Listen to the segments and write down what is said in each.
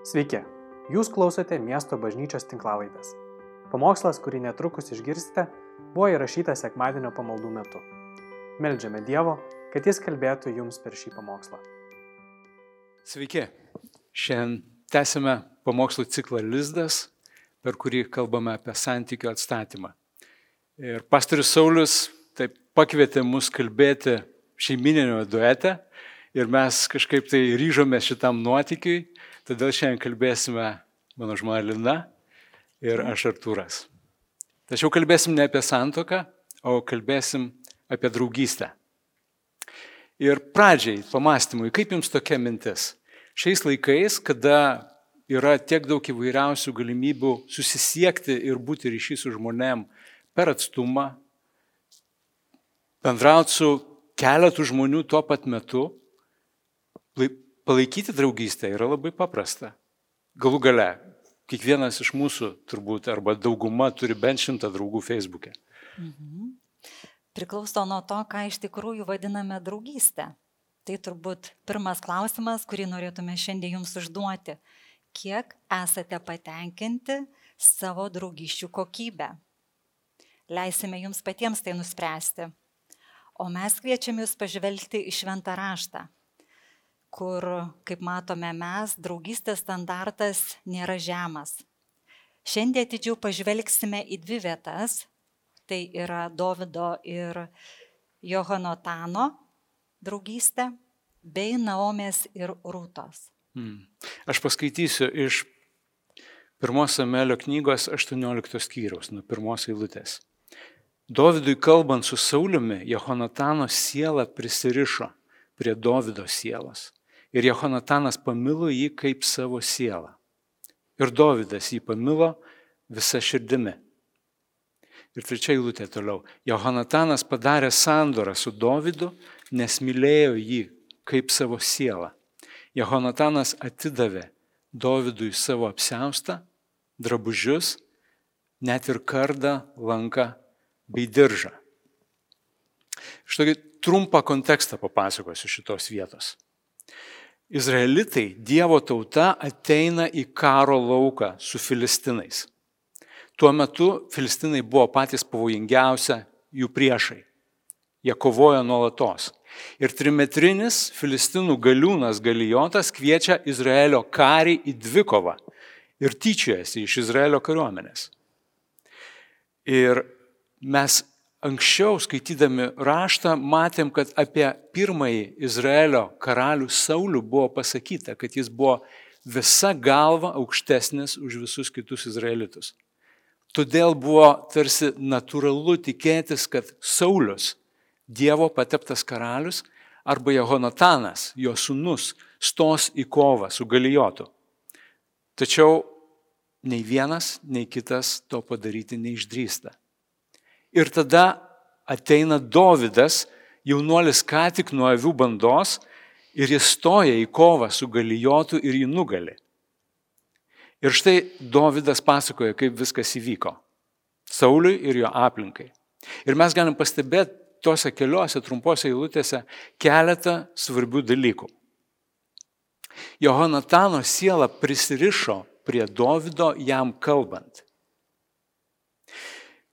Sveiki, jūs klausote miesto bažnyčios tinklavaitės. Pamokslas, kurį netrukus išgirsite, buvo įrašytas sekmadienio pamaldų metu. Meldžiame Dievo, kad Jis kalbėtų jums per šį pamokslą. Sveiki, šiandien tęsime pamokslų ciklą Lizdas, per kurį kalbame apie santykių atstatymą. Ir pastorius Saulis taip pakvietė mus kalbėti šeimininio duete ir mes kažkaip tai ryžome šitam nuotikiui Todėl šiandien kalbėsime mano žmona Lina ir aš Artūras. Tačiau kalbėsim ne apie santoką, o kalbėsim apie draugystę. Ir pradžiai, pamastymui, kaip jums tokia mintis? Šiais laikais, kada yra tiek daug įvairiausių galimybių susisiekti ir būti ryšys su žmonėm per atstumą, bendrauti su keletu žmonių tuo pat metu, palaikyti draugystę yra labai paprasta. Galų gale, kiekvienas iš mūsų turbūt arba dauguma turi bent šimtą draugų Facebook'e. Mhm. Priklauso nuo to, ką iš tikrųjų vadiname draugystę. Tai turbūt pirmas klausimas, kurį norėtume šiandien jums užduoti. Kiek esate patenkinti savo draugyščių kokybę? Leisime jums patiems tai nuspręsti. O mes kviečiame jūs pažvelgti į šventą raštą kur, kaip matome mes, draugystės standartas nėra žemas. Šiandien atidžiau pažvelgsime į dvi vietas. Tai yra Davido ir Johonotano draugystė bei Naomės ir Rūtos. Hmm. Aš paskaitysiu iš pirmos Samelio knygos 18 skyriaus, nuo pirmos eilutės. Dovydui kalbant su Sauliumi, Jehonatano siela prisirišo prie Dovido sielos ir Jehonatanas pamilo jį kaip savo sielą. Ir Dovydas jį pamilo visą širdimi. Ir trečia eilutė toliau. Jehonatanas padarė sandorą su Dovydu, nes mylėjo jį kaip savo sielą. Jehonatanas atidavė Dovydui savo apseustą, drabužius, net ir kardą, lanką bei diržą. Štai trumpą kontekstą papasakosiu šitos vietos. Izraelitai, Dievo tauta, ateina į karo lauką su filistinais. Tuo metu filistinai buvo patys pavojingiausia jų priešai. Jie kovojo nuolatos. Ir trimetrinis filistinų galiūnas Galijotas kviečia Izraelio karį į dvikovą ir tyčiojasi iš Izraelio kariuomenės. Ir mes anksčiau skaitydami raštą matėm, kad apie pirmąjį Izraelio karalių Saulių buvo pasakyta, kad jis buvo visa galva aukštesnis už visus kitus izraelitus. Todėl buvo tarsi natūralu tikėtis, kad Saulius, Dievo pateptas karalius, arba Jehonatanas, jo sunus, stos į kovą su Galijotu. Tačiau nei vienas, nei kitas to padaryti neišdrįsta. Ir tada ateina Dovydas, jaunuolis ką tik nuo avių bandos ir jis stoja į kovą su galijotu ir jį nugali. Ir štai Dovydas pasakoja, kaip viskas įvyko. Sauliui ir jo aplinkai. Ir mes galim pastebėti tuose keliuose trumpose eilutėse keletą svarbių dalykų. Johonatano siela prisirišo prie Dovido jam kalbant.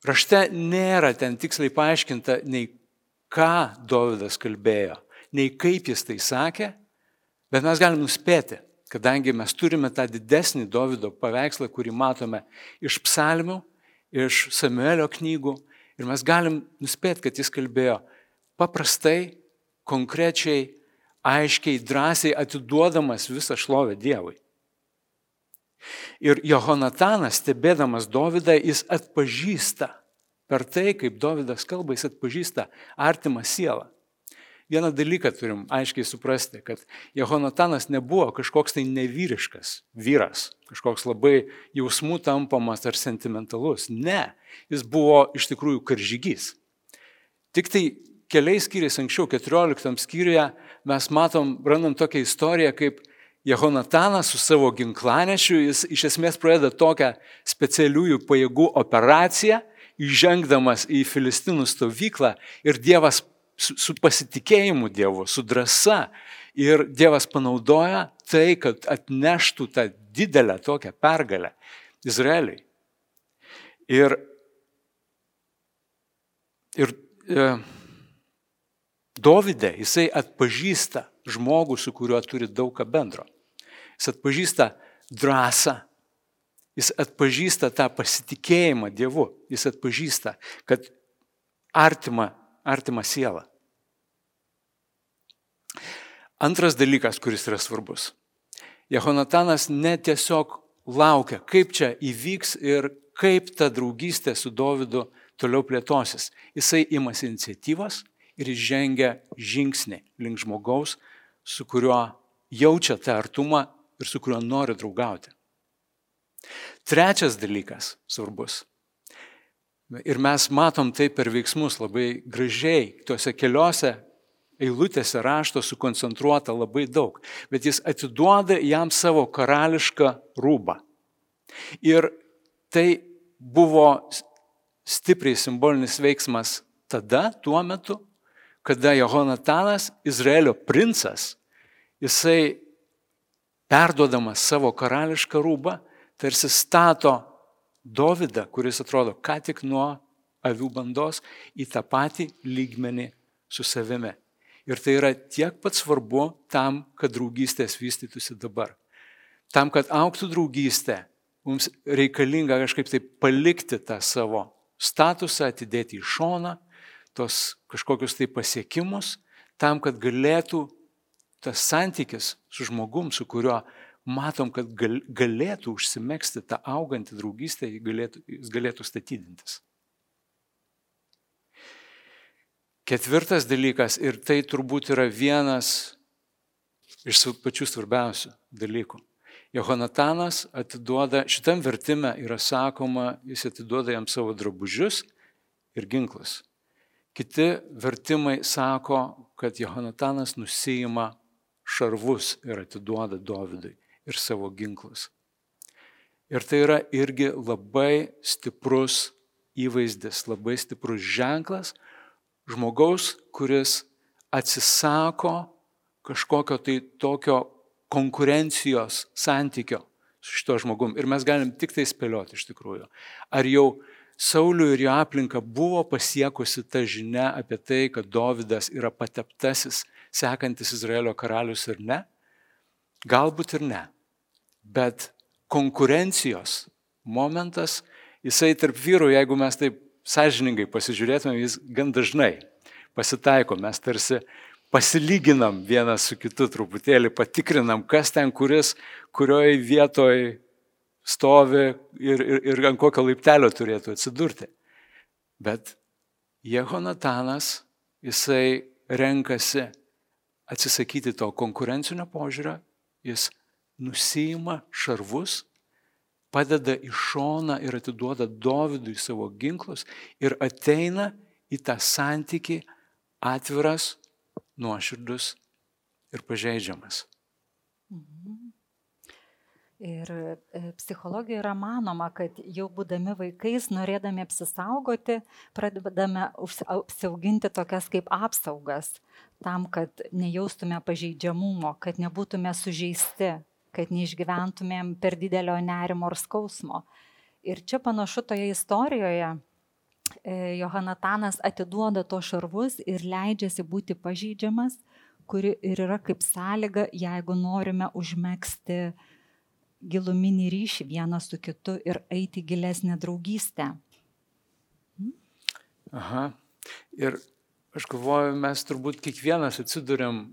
Rašte nėra ten tiksliai paaiškinta nei ką Dovydas kalbėjo, nei kaip jis tai sakė, bet mes galim nuspėti, kadangi mes turime tą didesnį Dovydo paveikslą, kurį matome iš psalmių, iš Samuelio knygų ir mes galim nuspėti, kad jis kalbėjo paprastai, konkrečiai, aiškiai, drąsiai atiduodamas visą šlovę Dievui. Ir Johonatanas, stebėdamas Dovydą, jis atpažįsta, per tai, kaip Dovydas kalba, jis atpažįsta artimą sielą. Vieną dalyką turim aiškiai suprasti, kad Jehonatanas nebuvo kažkoks tai nevyriškas vyras, kažkoks labai jausmų tampamas ar sentimentalus. Ne, jis buvo iš tikrųjų karžygys. Tik tai keliais skyriais anksčiau, 14 skyriuje, mes matom, randam tokią istoriją, kaip Jehonatanas su savo ginklanešiu, jis iš esmės pradeda tokią specialiųjų pajėgų operaciją, įžengdamas į Filistinų stovyklą ir Dievas su, su pasitikėjimu Dievu, su drąsa. Ir Dievas panaudoja tai, kad atneštų tą didelę tokią pergalę Izraeliui. Ir, ir e, Dovydė, jisai atpažįsta žmogų, su kuriuo turi daug ką bendro. Jis atpažįsta drąsą, jis atpažįsta tą pasitikėjimą Dievu, jis atpažįsta, kad artima, artima siela. Antras dalykas, kuris yra svarbus. Jehonatanas netiesiog laukia, kaip čia įvyks ir kaip ta draugystė su Dovydu toliau plėtosis. Jisai imasi iniciatyvos ir žengia žingsnį link žmogaus, su kuriuo jaučia tą artumą ir su kuriuo nori draugauti. Trečias dalykas svarbus. Ir mes matom tai per veiksmus labai gražiai, tuose keliose eilutėse rašto sukoncentruota labai daug, bet jis atiduoda jam savo karališką rūbą. Ir tai buvo stipriai simbolinis veiksmas tada, tuo metu, kada Jehonatanas, Izraelio princas, jisai perduodamas savo karališką rūbą, tarsi stato Dovydą, kuris atrodo ką tik nuo avių bandos, į tą patį lygmenį su savimi. Ir tai yra tiek pat svarbu tam, kad draugystės vystytųsi dabar. Tam, kad auktų draugystė, mums reikalinga kažkaip tai palikti tą savo statusą, atidėti į šoną, tos kažkokius tai pasiekimus, tam, kad galėtų tas santykis su žmogum, su kuriuo matom, kad gal, galėtų užsimėgsti tą augantį draugystę, jis galėtų, jis galėtų statydintis. Ketvirtas dalykas, ir tai turbūt yra vienas iš pačių svarbiausių dalykų. Johonatanas atiduoda, šitam vertime yra sakoma, jis atiduoda jam savo drabužius ir ginklus. Kiti vertimai sako, kad Johonatanas nusijima šarvus ir atiduoda Dovydui ir savo ginklus. Ir tai yra irgi labai stiprus įvaizdis, labai stiprus ženklas žmogaus, kuris atsisako kažkokio tai tokio konkurencijos santykio su šito žmogum. Ir mes galim tik tai spėlioti iš tikrųjų. Ar jau Saulių ir jo aplinka buvo pasiekusi ta žinia apie tai, kad Dovydas yra pateptasis, sekantis Izraelio karalius ir ne? Galbūt ir ne. Bet konkurencijos momentas, jisai tarp vyrų, jeigu mes taip sąžiningai pasižiūrėtume, jis gan dažnai pasitaiko. Mes tarsi pasilyginam vienas su kitu truputėlį, patikrinam, kas ten kuris, kurioje vietoje stovi ir, ir, ir ant kokio laiptelio turėtų atsidurti. Bet Jehonatanas, jisai renkasi atsisakyti to konkurencinio požiūrio, jis nusima šarvus, padeda į šoną ir atiduoda Dovydui savo ginklus ir ateina į tą santyki atviras, nuoširdus ir pažeidžiamas. Mhm. Ir e, psichologijoje yra manoma, kad jau būdami vaikais, norėdami apsisaugoti, pradedame apsiauginti tokias kaip apsaugas, tam, kad nejaustume pažeidžiamumo, kad nebūtume sužeisti, kad neišgyventumėm per didelio nerimo ar skausmo. Ir čia panašu toje istorijoje e, Johanatanas atiduoda to šarvus ir leidžiasi būti pažydžiamas, kuri ir yra kaip sąlyga, jeigu norime užmėgsti giluminį ryšį vienas su kitu ir eiti gilesnę draugystę. Hmm? Aha. Ir aš galvoju, mes turbūt kiekvienas atsidurėm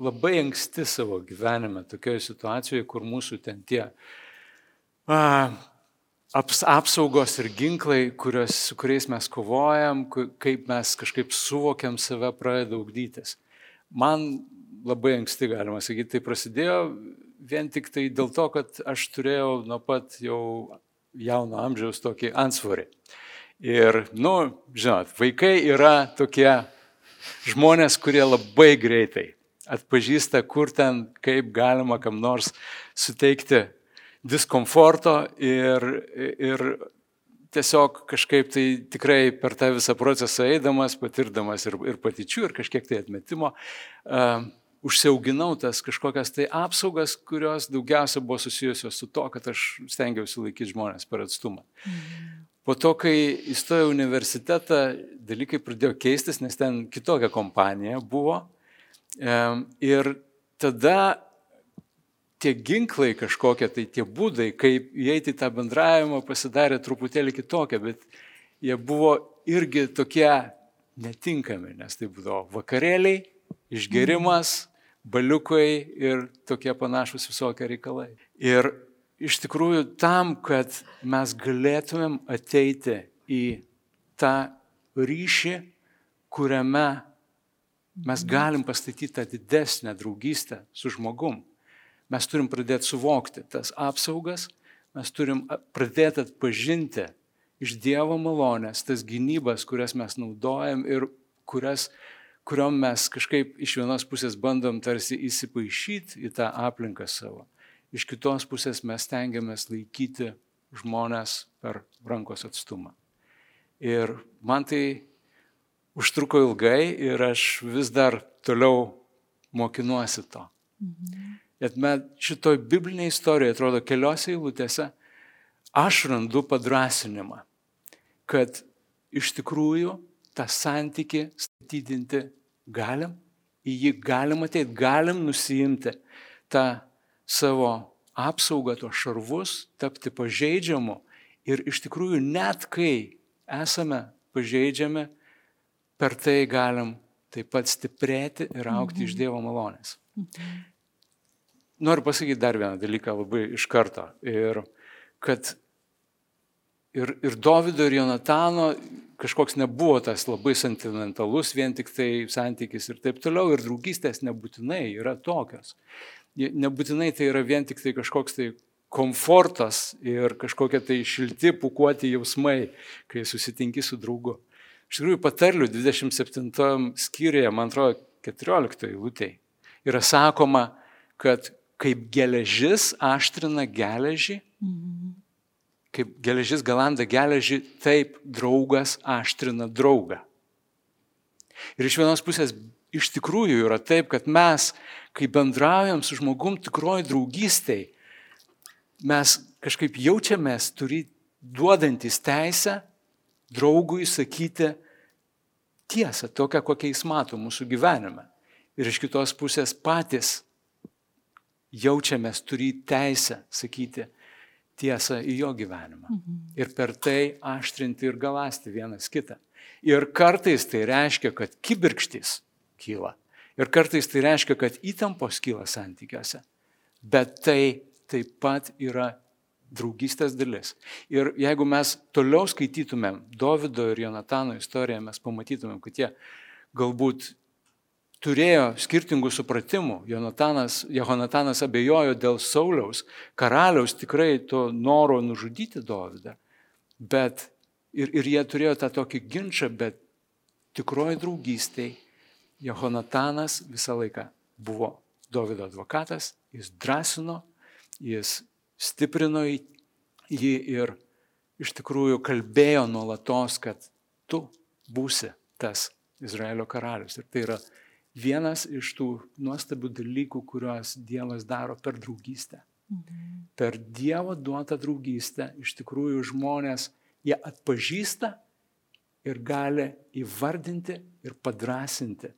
labai anksti savo gyvenime, tokioje situacijoje, kur mūsų ten tie a, aps, apsaugos ir ginklai, kurios, su kuriais mes kovojam, kaip mes kažkaip suvokiam save, pradeda augdytis. Man labai anksti, galima sakyti, tai prasidėjo vien tik tai dėl to, kad aš turėjau nuo pat jau jauno amžiaus tokį ansvorį. Ir, nu, žinot, vaikai yra tokie žmonės, kurie labai greitai atpažįsta, kur ten, kaip galima kam nors suteikti diskomforto ir, ir tiesiog kažkaip tai tikrai per tą visą procesą eidamas, patirdamas ir, ir patyčių, ir kažkiek tai atmetimo, užsiauginau tas kažkokias tai apsaugas, kurios daugiausia buvo susijusios su to, kad aš stengiausi laikyti žmonės per atstumą. Mhm. Po to, kai įstojau į universitetą, dalykai pradėjo keistis, nes ten kitokia kompanija buvo. Ir tada tie ginklai kažkokie, tai tie būdai, kaip įeiti į tą bendravimą, pasidarė truputėlį kitokie, bet jie buvo irgi tokie netinkami, nes tai būdavo vakarėliai, išgerimas, baliukai ir tokie panašus visokie reikalai. Ir iš tikrųjų tam, kad mes galėtumėm ateiti į tą ryšį, kuriame mes galim pastatyti tą didesnę draugystę su žmogum, mes turim pradėti suvokti tas apsaugas, mes turim pradėti atpažinti iš Dievo malonės tas gynybas, kurias mes naudojam ir kurias kuriuom mes kažkaip iš vienos pusės bandom tarsi įsipaišyti į tą aplinką savo. Iš kitos pusės mes tengiamės laikyti žmonės per rankos atstumą. Ir man tai užtruko ilgai ir aš vis dar toliau mokinuosi to. Mhm. Bet met šitoj bibliniai istorijoje, atrodo, keliose eilutėse aš randu padrasinimą, kad iš tikrųjų tą santyki statydinti galim, į jį galim ateiti, galim nusijimti tą savo apsaugą, tuos šarvus, tapti pažeidžiamu ir iš tikrųjų net kai esame pažeidžiami, per tai galim taip pat stiprėti ir aukti mhm. iš Dievo malonės. Mhm. Noriu pasakyti dar vieną dalyką labai iš karto. Ir kad ir, ir Davido, ir Jonatano kažkoks nebuvo tas labai sentimentalus vien tik tai santykis ir taip toliau, ir draugystės nebūtinai yra tokios. Nebūtinai tai yra vien tik tai kažkoks tai komfortas ir kažkokie tai šilti, pukuoti jausmai, kai susitinki su draugu. Iš tikrųjų, patarlių 27 skyriuje, man atrodo, 14 eilutėje yra sakoma, kad kaip geležis aštrina geležį, mhm kaip geležis galanda geležį, taip draugas aštrina draugą. Ir iš vienos pusės iš tikrųjų yra taip, kad mes, kai bendraujam su žmogum tikroji draugystėj, mes kažkaip jaučiamės turi duodantis teisę draugui sakyti tiesą, tokią, kokią jis mato mūsų gyvenime. Ir iš kitos pusės patys jaučiamės turi teisę sakyti tiesą į jo gyvenimą. Mhm. Ir per tai aštrinti ir galasti vienas kitą. Ir kartais tai reiškia, kad kibirkštys kyla. Ir kartais tai reiškia, kad įtampos kyla santykiuose. Bet tai taip pat yra draugystės dalis. Ir jeigu mes toliau skaitytumėm Davido ir Jonatano istoriją, mes pamatytumėm, kad jie galbūt turėjo skirtingų supratimų. Jonatanas, Jehonatanas abejojo dėl Sauliaus, karaliaus tikrai to noro nužudyti Dovydą. Bet ir, ir jie turėjo tą tokį ginčą, bet tikroji draugystėj Jehonatanas visą laiką buvo Dovydo advokatas, jis drąsino, jis stiprino jį ir iš tikrųjų kalbėjo nuolatos, kad tu būsi tas Izraelio karalius. Ir tai yra vienas iš tų nuostabių dalykų, kuriuos Dievas daro per draugystę. Mhm. Per Dievo duotą draugystę iš tikrųjų žmonės jie atpažįsta ir gali įvardinti ir padrasinti,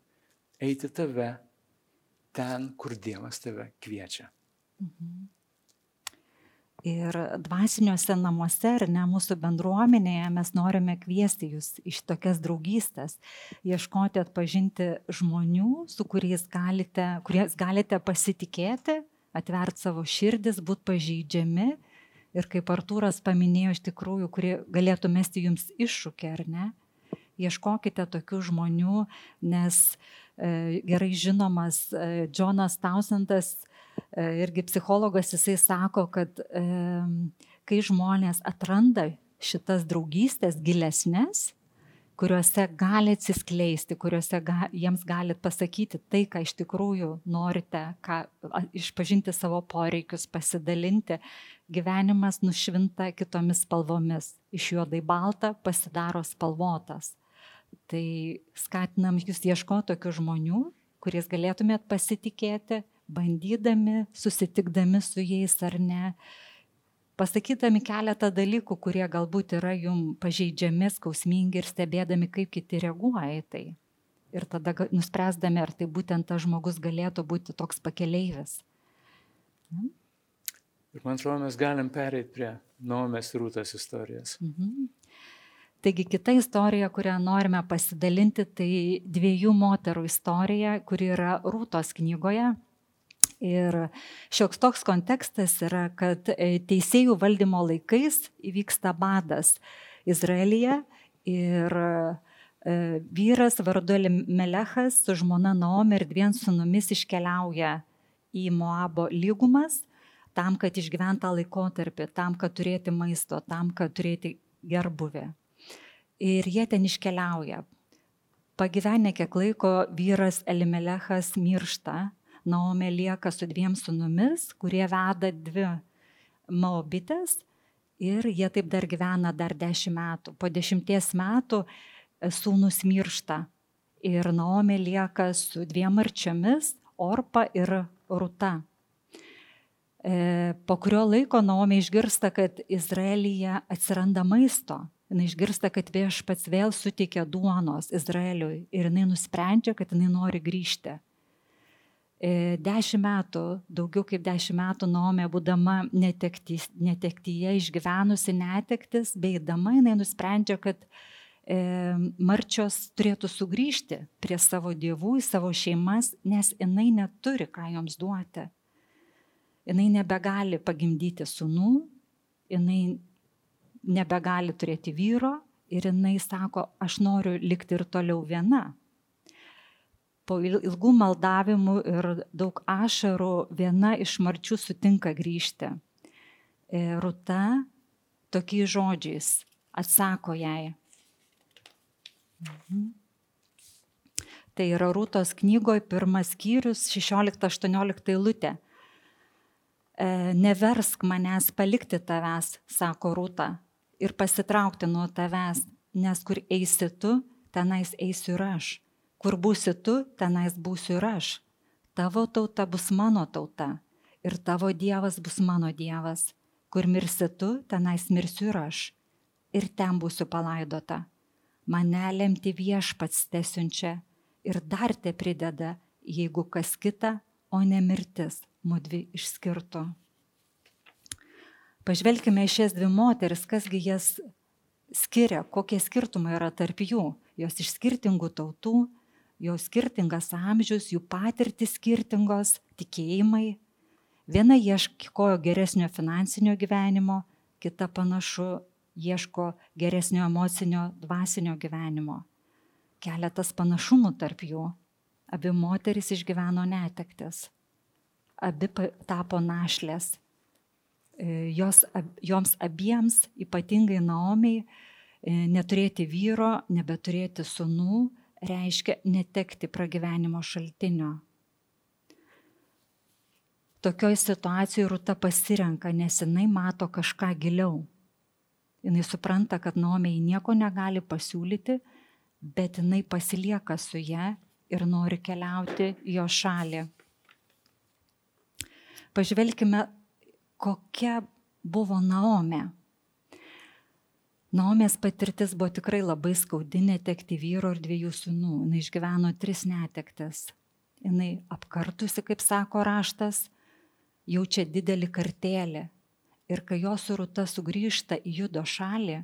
eiti tave ten, kur Dievas tave kviečia. Mhm. Ir dvasiniuose namuose, ar ne mūsų bendruomenėje, mes norime kviesti jūs iš tokias draugystės, ieškoti atpažinti žmonių, su kuriais galite, kuriais galite pasitikėti, atverti savo širdis, būti pažeidžiami. Ir kaip Artūras paminėjo, iš tikrųjų, kurie galėtų mesti jums iššūkį, ar ne? Ieškokite tokių žmonių, nes e, gerai žinomas e, Jonas Tausandas E, irgi psichologas jisai sako, kad e, kai žmonės atranda šitas draugystės gilesnės, kuriuose gali atsiskleisti, kuriuose ga, jiems galit pasakyti tai, ką iš tikrųjų norite, ką, išpažinti savo poreikius, pasidalinti, gyvenimas nušvinta kitomis spalvomis. Iš juodai balta pasidaro spalvotas. Tai skatinam jūs ieškoti tokių žmonių, kuriais galėtumėt pasitikėti, bandydami, susitikdami su jais ar ne, pasakydami keletą dalykų, kurie galbūt yra jum pažeidžiami, skausmingi ir stebėdami, kaip kiti reaguoja į tai. Ir tada nuspręsdami, ar tai būtent tas žmogus galėtų būti toks pakeleivis. Ir man atrodo, mes galim pereiti prie Naomės rūtas istorijos. Mhm. Taigi kita istorija, kurią norime pasidalinti, tai dviejų moterų istorija, kuri yra Rūtos knygoje. Ir šioks toks kontekstas yra, kad e, teisėjų valdymo laikais įvyksta badas Izraelyje ir e, vyras vardu Melechas su žmona Naomi ir dviem sunumis iškeliauja į Moabo lygumas tam, kad išgyventą laikotarpį, tam, kad turėti maisto, tam, kad turėti gerbuvę ir jie ten iškeliauja. Pagyvenę kiek laiko vyras Elimelechas miršta, Naomė lieka su dviem sunumis, kurie veda dvi maobitės ir jie taip dar gyvena dar dešimt metų. Po dešimties metų e, sūnus miršta ir Naomė lieka su dviem marčiomis, Orpa ir Ruta. E, po kurio laiko Naomė išgirsta, kad Izraelyje atsiranda maisto jinai išgirsta, kad viešpats vėl suteikia duonos Izraeliui ir jinai nusprendžia, kad jinai nori grįžti. E, dešimt metų, daugiau kaip dešimt metų Naomė, būdama netekty, netektyje, išgyvenusi netektis, beidama, jinai nusprendžia, kad e, marčios turėtų sugrįžti prie savo dievų, į savo šeimas, nes jinai neturi ką joms duoti. Jinai nebegali pagimdyti sunų, jinai nebegali turėti vyro ir jinai sako, aš noriu likti ir toliau viena. Po ilgų maldavimų ir daug ašarų viena iš marčių sutinka grįžti. E, Ruta tokiais žodžiais atsako jai. Mhm. Tai yra Rūtos knygoje pirmas skyrius 16-18 eilutė. E, neversk manęs palikti tavęs, sako Rūta, ir pasitraukti nuo tavęs, nes kur eisi tu, tenais eisiu ir aš. Kur būsi tu, tenais būsiu ir aš. Tavo tauta bus mano tauta ir tavo dievas bus mano dievas. Kur mirsi tu, tenais mirsiu ir aš. Ir ten būsiu palaidota. Mane lemti viešpats tesiunčia ir dar te prideda, jeigu kas kita, o ne mirtis, mudvi išskirtų. Pažvelkime į šias dvi moteris, kasgi jas skiria, kokie skirtumai yra tarp jų. Jos iš skirtingų tautų, jos skirtingas amžius, jų patirtis skirtingos, tikėjimai. Viena ieškojo geresnio finansinio gyvenimo, kita panašu ieško geresnio emocinio, dvasinio gyvenimo. Keletas panašumų tarp jų. Abi moteris išgyveno netektis. Abi tapo našlės E, jos, joms abiems, ypatingai Naomiai, e, neturėti vyro, nebeturėti sunų, reiškia netekti pragyvenimo šaltinio. Tokioj situacijoje Rūta pasirenka, nes jinai mato kažką giliau. Jinai supranta, kad Naomiai nieko negali pasiūlyti, bet jinai pasilieka su ją ir nori keliauti jo šalį. Pažvelkime kokia buvo Naomė. Naomės patirtis buvo tikrai labai skaudi netekti vyro ir dviejų sūnų. Jis išgyveno tris netektis. Jis apkartusi, kaip sako raštas, jaučia didelį kartelį. Ir kai jos surūta sugrįžta į judo šalį,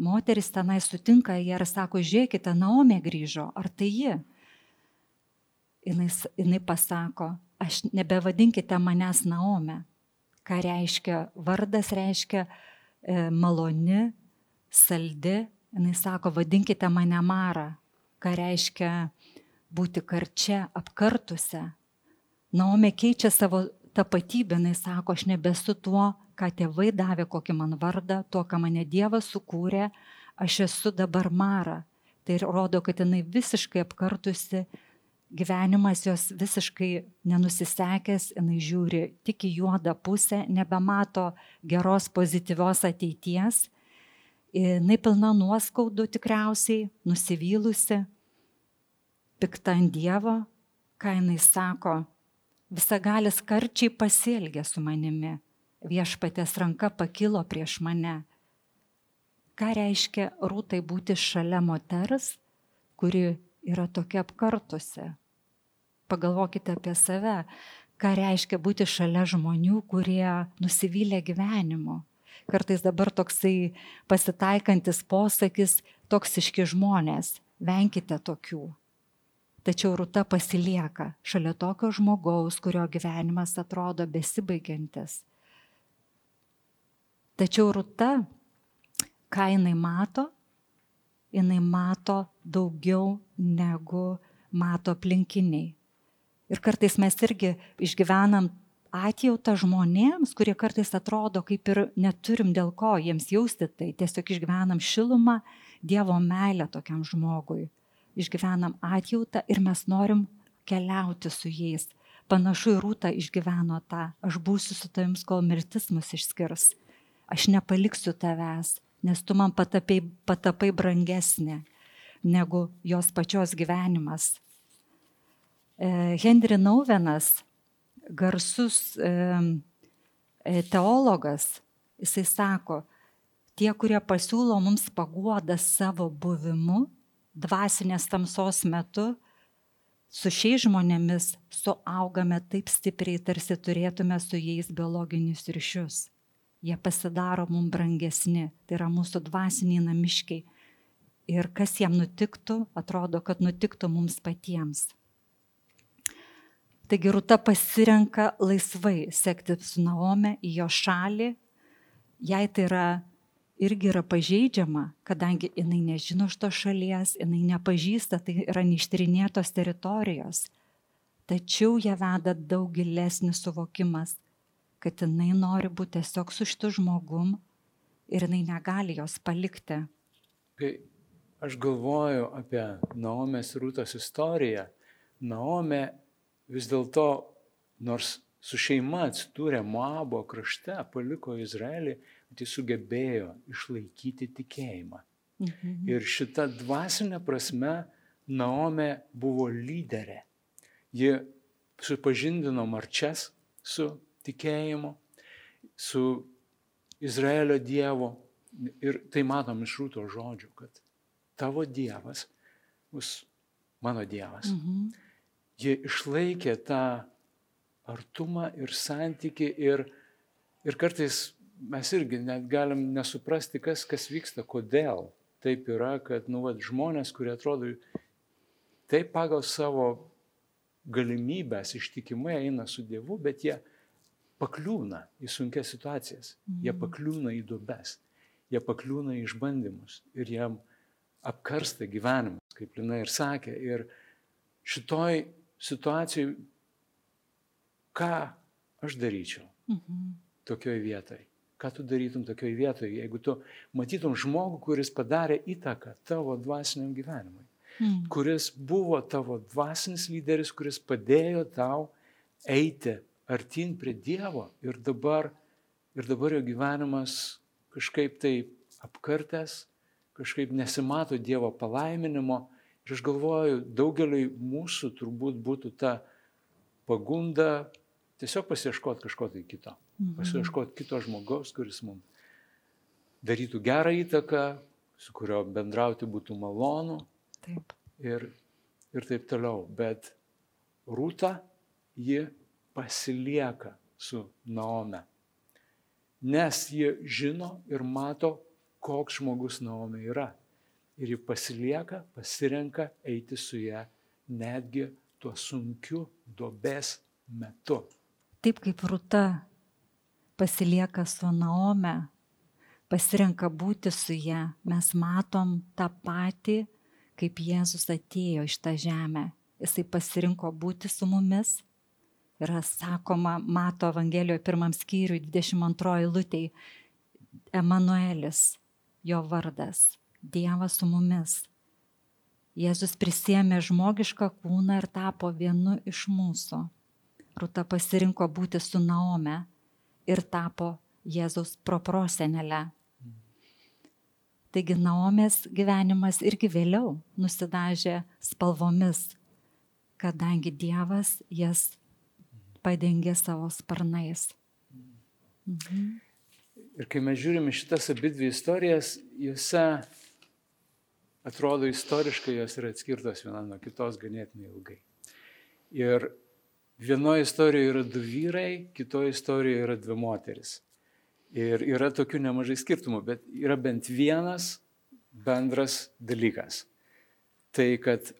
moteris tenai sutinka ją ir sako, žiūrėkite, Naomė grįžo, ar tai ji? Jis, jinai pasako, aš nebevadinkite manęs Naomė, ką reiškia vardas, reiškia e, maloni, saldi. Jis sako, vadinkite mane Mara, ką reiškia būti karčia, apkartusią. Naomė keičia savo tapatybę, jis sako, aš nebesu tuo, ką tėvai davė, kokį man vardą, tuo, ką mane Dievas sukūrė, aš esu dabar Mara. Tai rodo, kad jinai visiškai apkartusi gyvenimas jos visiškai nenusisekęs, jinai žiūri tik į juodą pusę, nebemato geros pozityvios ateities, jinai pilna nuoskaudų tikriausiai, nusivylusi, pikta ant Dievo ką jinai sako, visagalis karčiai pasielgė su manimi, viešpatės ranka pakilo prieš mane. Ką reiškia rūtai būti šalia moters, kuri yra tokia apkartusi? Pagalvokite apie save, ką reiškia būti šalia žmonių, kurie nusivylė gyvenimu. Kartais dabar toksai pasitaikantis posakis toksiški žmonės, venkite tokių. Tačiau Rūta pasilieka šalia tokio žmogaus, kurio gyvenimas atrodo besibaigiantis. Tačiau Rūta, ką jinai mato, jinai mato daugiau negu mato aplinkiniai. Ir kartais mes irgi išgyvenam atjautą žmonėms, kurie kartais atrodo kaip ir neturim dėl ko jiems jausti tai. Tiesiog išgyvenam šilumą, Dievo meilę tokiam žmogui. Išgyvenam atjautą ir mes norim keliauti su jais. Panašu į rūtą išgyveno tą, aš būsiu su tavim, kol mirtis mus išskirs. Aš nepaliksiu tavęs, nes tu man patapai, patapai brangesnė negu jos pačios gyvenimas. E, Henry Nauvenas, garsus e, teologas, jisai sako, tie, kurie pasiūlo mums paguodą savo buvimu, dvasinės tamsos metu, su šiais žmonėmis suaugame taip stipriai, tarsi turėtume su jais biologinius ryšius. Jie pasidaro mums brangesni, tai yra mūsų dvasiniai namiškiai. Ir kas jam nutiktų, atrodo, kad nutiktų mums patiems. Taigi Rūta pasirenka laisvai sekti su Naome į jo šalį. Jai tai yra irgi yra pažeidžiama, kadangi jinai nežino šito šalies, jinai nepažįsta, tai yra neištirinėtos teritorijos. Tačiau ją veda daug gilesnis suvokimas, kad jinai nori būti tiesiog su šitu žmogum ir jinai negali jos palikti. Kai aš galvoju apie Naomės rūtos istoriją, Naomė vis dėlto, nors su šeima atsidūrė Moabo krašte, paliko Izraelį, bet jis sugebėjo išlaikyti tikėjimą. Mhm. Ir šita dvasinė prasme Naome buvo lyderė. Ji supažindino marčias su tikėjimu, su Izraelio Dievu. Ir tai matom iš rūto žodžių, kad tavo Dievas bus mano Dievas. Mhm jie išlaikė tą artumą ir santyki ir, ir kartais mes irgi net galim nesuprasti, kas, kas vyksta, kodėl taip yra, kad nu, va, žmonės, kurie atrodo taip pagal savo galimybės ištikimai eina su Dievu, bet jie pakliūna į sunkias situacijas, mhm. jie pakliūna į dubes, jie pakliūna į išbandymus ir jiem apkarsta gyvenimas, kaip Lina ir sakė. Ir šitoj situacijai, ką aš daryčiau mhm. tokioj vietoj. Ką tu darytum tokioj vietoj, jeigu tu matytum žmogų, kuris padarė įtaką tavo dvasiniam gyvenimui, mhm. kuris buvo tavo dvasinis lyderis, kuris padėjo tau eiti artin prie Dievo ir dabar, ir dabar jo gyvenimas kažkaip tai apkartęs, kažkaip nesimato Dievo palaiminimo, Ir aš galvoju, daugeliui mūsų turbūt būtų ta pagunda tiesiog pasieškoti kažko tai kito. Mhm. Pasieškoti kito žmogaus, kuris mums darytų gerą įtaką, su kurio bendrauti būtų malonu. Taip. Ir, ir taip toliau. Bet Rūta, ji pasilieka su Naome. Nes ji žino ir mato, koks žmogus Naome yra ir ji pasilieka, pasirenka eiti su ją netgi tuo sunkiu dobės metu. Taip kaip Rūta pasilieka su Naome, pasirenka būti su ją, mes matom tą patį, kaip Jėzus atėjo iš tą žemę. Jisai pasirinko būti su mumis. Yra sakoma, mato Evangelijoje pirmam skyriui 22 lūtei, Emanuelis, jo vardas. Dievas su mumis. Jėzus prisėmė žmogišką kūną ir tapo vienu iš mūsų. Rūta pasirinko būti su Naome ir tapo Jėzaus proprosenelė. Taigi Naomės gyvenimas irgi vėliau nusidažė spalvomis. kadangi Dievas jas padengė savo sparnais. Mhm. Ir kai mes žiūrime šitas abi dvi istorijas, juose atrodo istoriškai jos yra atskirtos viena nuo kitos ganėtinai ilgai. Ir vienoje istorijoje yra du vyrai, kitoje istorijoje yra dvi moteris. Ir yra tokių nemažai skirtumų, bet yra bent vienas bendras dalykas. Tai kad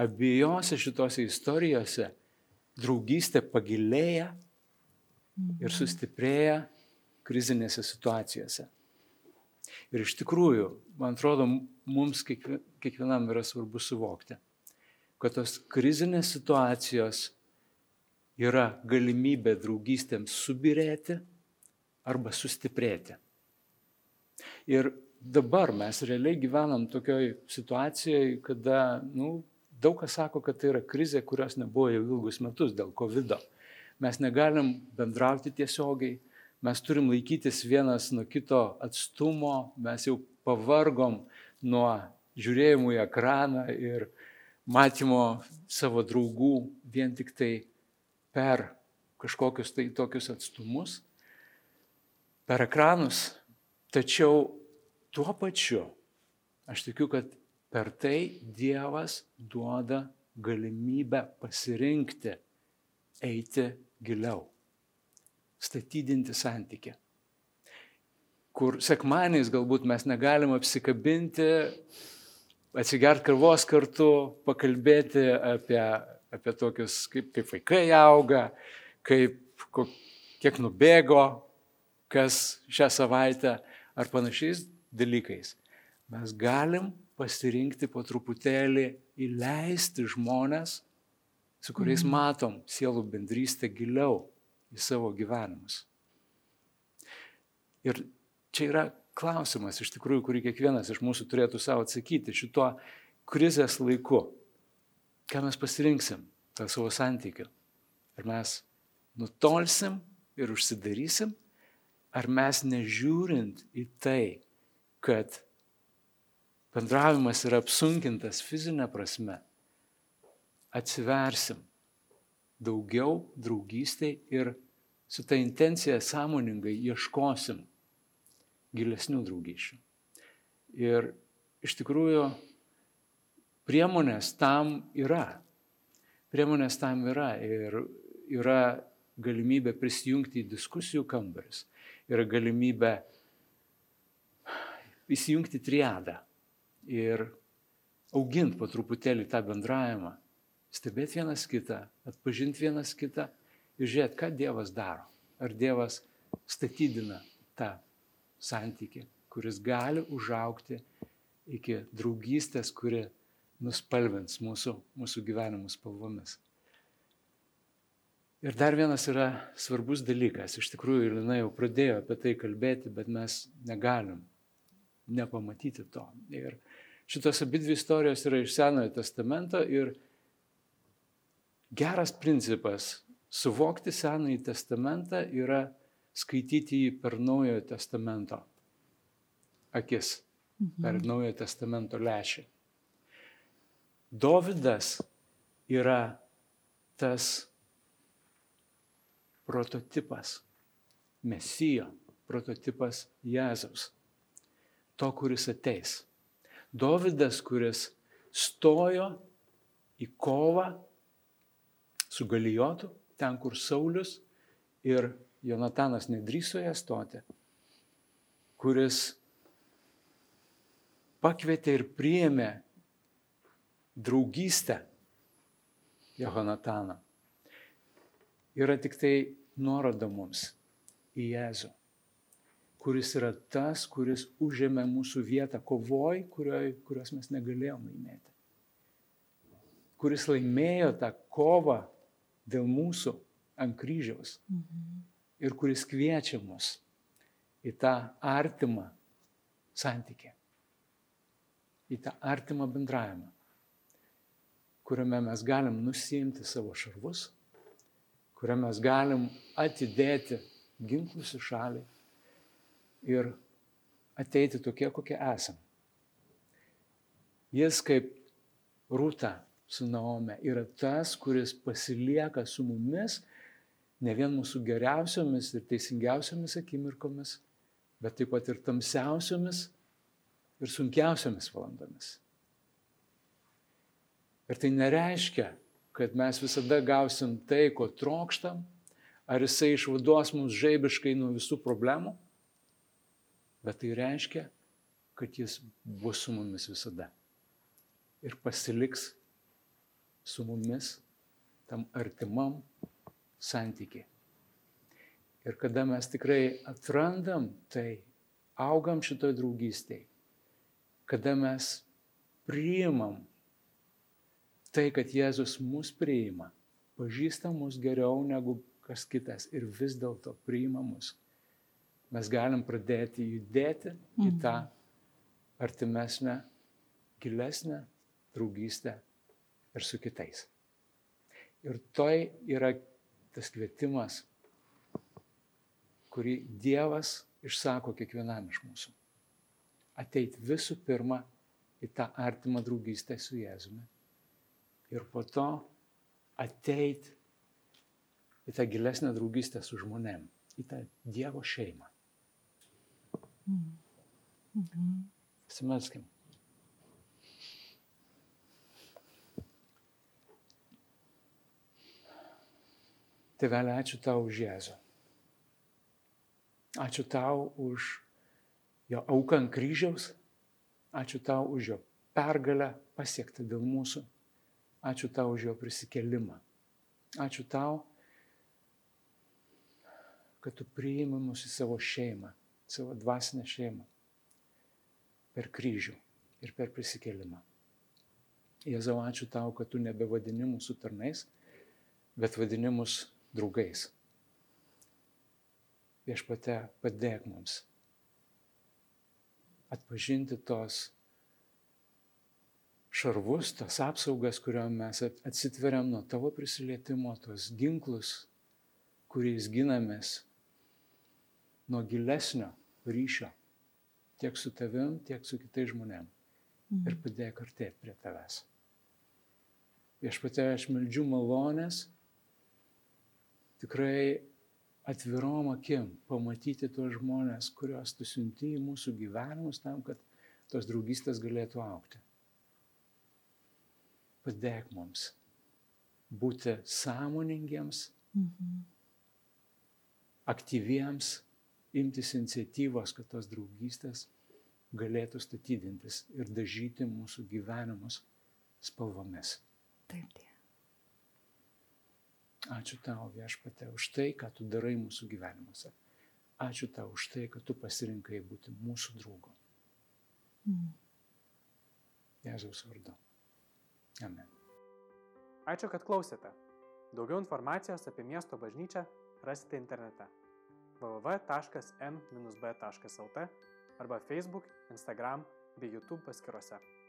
abiejose šitose istorijose draugystė pagilėja ir sustiprėja krizinėse situacijose. Ir iš tikrųjų, man atrodo, mums kiekvienam yra svarbu suvokti, kad tos krizinės situacijos yra galimybė draugystėms subirėti arba sustiprėti. Ir dabar mes realiai gyvenam tokioj situacijoje, kada nu, daug kas sako, kad tai yra krizė, kurios nebuvo jau ilgus metus dėl COVID. -o. Mes negalim bendrauti tiesiogiai, mes turim laikytis vienas nuo kito atstumo, mes jau pavargom nuo žiūrėjimų į ekraną ir matymo savo draugų vien tik tai per kažkokius tai tokius atstumus, per ekranus. Tačiau tuo pačiu aš tikiu, kad per tai Dievas duoda galimybę pasirinkti eiti giliau statydinti santykį. Kur sekmaniais galbūt mes negalim apsikabinti, atsigert kavos kartu, pakalbėti apie, apie tokius, kaip, kaip vaikai auga, kaip, kiek nubėgo, kas šią savaitę ar panašiais dalykais. Mes galim pasirinkti po truputėlį įleisti žmonės, su kuriais mhm. matom sielų bendrystę giliau į savo gyvenimus. Ir čia yra klausimas iš tikrųjų, kurį kiekvienas iš mūsų turėtų savo atsakyti šituo krizės laiku. Ką mes pasirinksim tą savo santykių? Ar mes nutolsim ir užsidarysim, ar mes nežiūrint į tai, kad bendravimas yra apsunkintas fizinė prasme, atsiversim daugiau draugystėj ir su ta intencija sąmoningai ieškosim gilesnių draugysčių. Ir iš tikrųjų priemonės tam yra. Priemonės tam yra ir yra galimybė prisijungti į diskusijų kambaris, yra galimybė įsijungti triadą ir auginti po truputėlį tą bendravimą stebėti vienas kitą, atpažinti vienas kitą ir žiūrėti, ką Dievas daro. Ar Dievas statydina tą santyki, kuris gali užaukti iki draugystės, kuri nuspalvins mūsų, mūsų gyvenimus spalvomis. Ir dar vienas yra svarbus dalykas. Iš tikrųjų, Lina jau pradėjo apie tai kalbėti, bet mes negalim nepamatyti to. Ir šitos abi dvi istorijos yra iš Senojo testamento ir geras principas suvokti Senąjį testamentą yra skaityti jį per Naujojo testamento akis, per mhm. Naujojo testamento lešį. Dovydas yra tas prototipas, Mesijo, prototipas Jėzaus, to, kuris ateis. Dovydas, kuris stojo į kovą su Galijotu, ten kur Saulis ir Jonatanas nedrįso ją stoti, kuris pakvietė ir priėmė draugystę Jehonataną. Yra tik tai nuoroda mums į Jėzų, kuris yra tas, kuris užėmė mūsų vietą kovoj, kurioj, kurios mes negalėjome laimėti. Kuris laimėjo tą kovą dėl mūsų ant kryžiaus mhm. ir kuris kviečia mus į tą artimą santykį, į tą artimą bendravimą, kuriame mes galim nusiimti savo šarvus, kuriame mes galim atidėti ginklus į šalį ir ateiti tokie, kokie esam. Jis kaip rūta su Naome yra tas, kuris pasilieka su mumis ne vien mūsų geriausiomis ir teisingiausiomis akimirkomis, bet taip pat ir tamsiausiomis ir sunkiausiomis valandomis. Ir tai nereiškia, kad mes visada gausim tai, ko trokštam, ar jisai išvaduos mus žaibiškai nuo visų problemų, bet tai reiškia, kad jis bus su mumis visada. Ir pasiliks su mumis tam artimam santykiai. Ir kada mes tikrai atrandam tai, augam šitoj draugystėje, kada mes priimam tai, kad Jėzus mus priima, pažįsta mus geriau negu kas kitas ir vis dėlto priima mus, mes galim pradėti judėti mhm. į tą artimesnę, gilesnę draugystę ir su kitais. Ir toj yra tas kvietimas, kurį Dievas išsako kiekvienam iš mūsų. Ateit visų pirma į tą artimą draugystę su Jėzumi. Ir po to ateit į tą gilesnę draugystę su žmonėm, į tą Dievo šeimą. Mm. Mhm. Pasimelskim. Tėvelė, ačiū tau už Jėzų. Ačiū tau už jo auką ant kryžiaus. Ačiū tau už jo pergalę pasiektą dėl mūsų. Ačiū tau už jo prisikelimą. Ačiū tau, kad tu priimi mus į savo šeimą, savo dvasinę šeimą per kryžių ir per prisikelimą. Jėzau, ačiū tau, kad tu nebevadini mūsų tarnais, bet vadini mus draugais. Viešpate, padėk mums atpažinti tos šarvus, tas apsaugas, kuriuom mes atsitveriam nuo tavo prisilietimo, tos ginklus, kuriais ginamės nuo gilesnio ryšio tiek su tavim, tiek su kitais žmonėm. Mm. Ir padėk artėti prie tavęs. Viešpatė, aš meldžiu malonės, tikrai atvirom akim pamatyti tuos žmonės, kuriuos tu siunti į mūsų gyvenimus tam, kad tos draugystės galėtų aukti. Padėk mums būti sąmoningiems, mhm. aktyviems, imtis iniciatyvos, kad tos draugystės galėtų statydintis ir dažyti mūsų gyvenimus spalvomis. Taip, tie. Ačiū tau viešpate už tai, ką tu darai mūsų gyvenimuose. Ačiū tau už tai, kad tu pasirinkai būti mūsų draugu. Mm. Jėzaus vardu. Amen. Ačiū, kad klausėte. Daugiau informacijos apie miesto bažnyčią rasite internete www.m-b.lt arba Facebook, Instagram bei YouTube paskyrose.